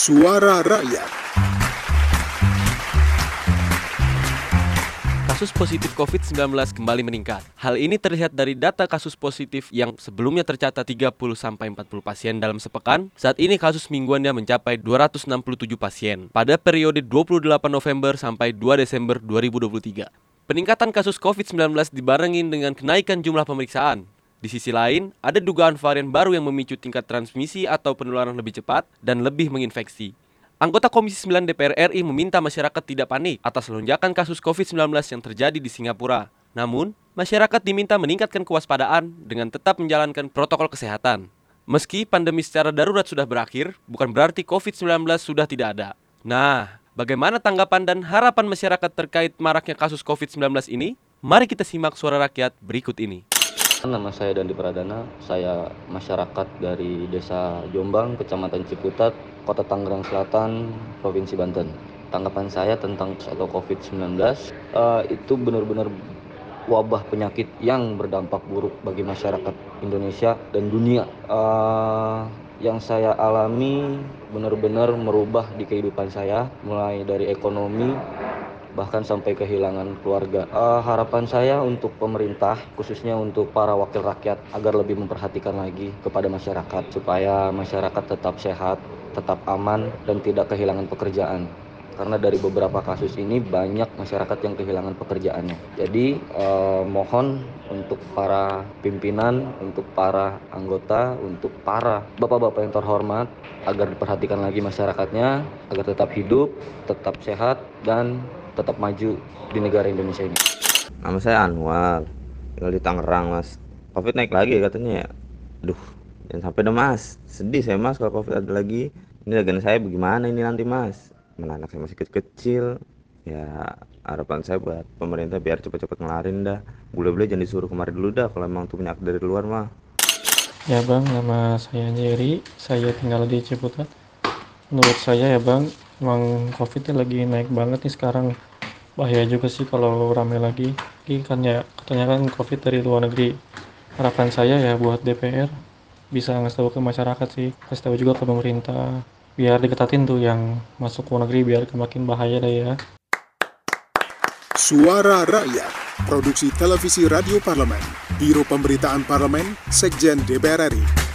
Suara Rakyat. Kasus positif COVID-19 kembali meningkat. Hal ini terlihat dari data kasus positif yang sebelumnya tercatat 30 sampai 40 pasien dalam sepekan. Saat ini kasus mingguannya mencapai 267 pasien pada periode 28 November sampai 2 Desember 2023. Peningkatan kasus COVID-19 dibarengin dengan kenaikan jumlah pemeriksaan. Di sisi lain, ada dugaan varian baru yang memicu tingkat transmisi atau penularan lebih cepat dan lebih menginfeksi. Anggota Komisi 9 DPR RI meminta masyarakat tidak panik atas lonjakan kasus COVID-19 yang terjadi di Singapura. Namun, masyarakat diminta meningkatkan kewaspadaan dengan tetap menjalankan protokol kesehatan. Meski pandemi secara darurat sudah berakhir, bukan berarti COVID-19 sudah tidak ada. Nah, bagaimana tanggapan dan harapan masyarakat terkait maraknya kasus COVID-19 ini? Mari kita simak suara rakyat berikut ini. Nama saya Dandi Pradana, saya masyarakat dari Desa Jombang, Kecamatan Ciputat, Kota Tangerang Selatan, Provinsi Banten. Tanggapan saya tentang atau COVID-19 uh, itu benar-benar wabah penyakit yang berdampak buruk bagi masyarakat Indonesia dan dunia. Uh, yang saya alami benar-benar merubah di kehidupan saya, mulai dari ekonomi, bahkan sampai kehilangan keluarga. Uh, harapan saya untuk pemerintah, khususnya untuk para wakil rakyat, agar lebih memperhatikan lagi kepada masyarakat supaya masyarakat tetap sehat, tetap aman, dan tidak kehilangan pekerjaan. Karena dari beberapa kasus ini banyak masyarakat yang kehilangan pekerjaannya. Jadi eh, mohon untuk para pimpinan, untuk para anggota, untuk para bapak-bapak yang terhormat agar diperhatikan lagi masyarakatnya agar tetap hidup, tetap sehat dan tetap maju di negara Indonesia ini. Nama saya Anwar, tinggal di Tangerang mas. Covid naik lagi katanya ya. Duh, jangan sampai deh mas. Sedih saya mas kalau Covid ada lagi. Ini dagangan saya bagaimana ini nanti mas? Mana anak saya masih kecil-kecil. Ya harapan saya buat pemerintah biar cepet-cepet ngelarin dah. Bule-bule jangan disuruh kemari dulu dah kalau emang tuh penyakit dari luar mah. Ya bang, nama saya Jerry, saya tinggal di Ciputat. Menurut saya ya bang, emang covid lagi naik banget nih sekarang. Bahaya juga sih kalau rame lagi. Ini kan ya katanya kan covid dari luar negeri. Harapan saya ya buat DPR bisa ngasih tahu ke masyarakat sih. Kasih tahu juga ke pemerintah. Biar diketatin tuh yang masuk luar negeri biar makin bahaya deh ya. Suara Rakyat, produksi televisi radio parlemen, Biro Pemberitaan Parlemen, Sekjen DPR RI.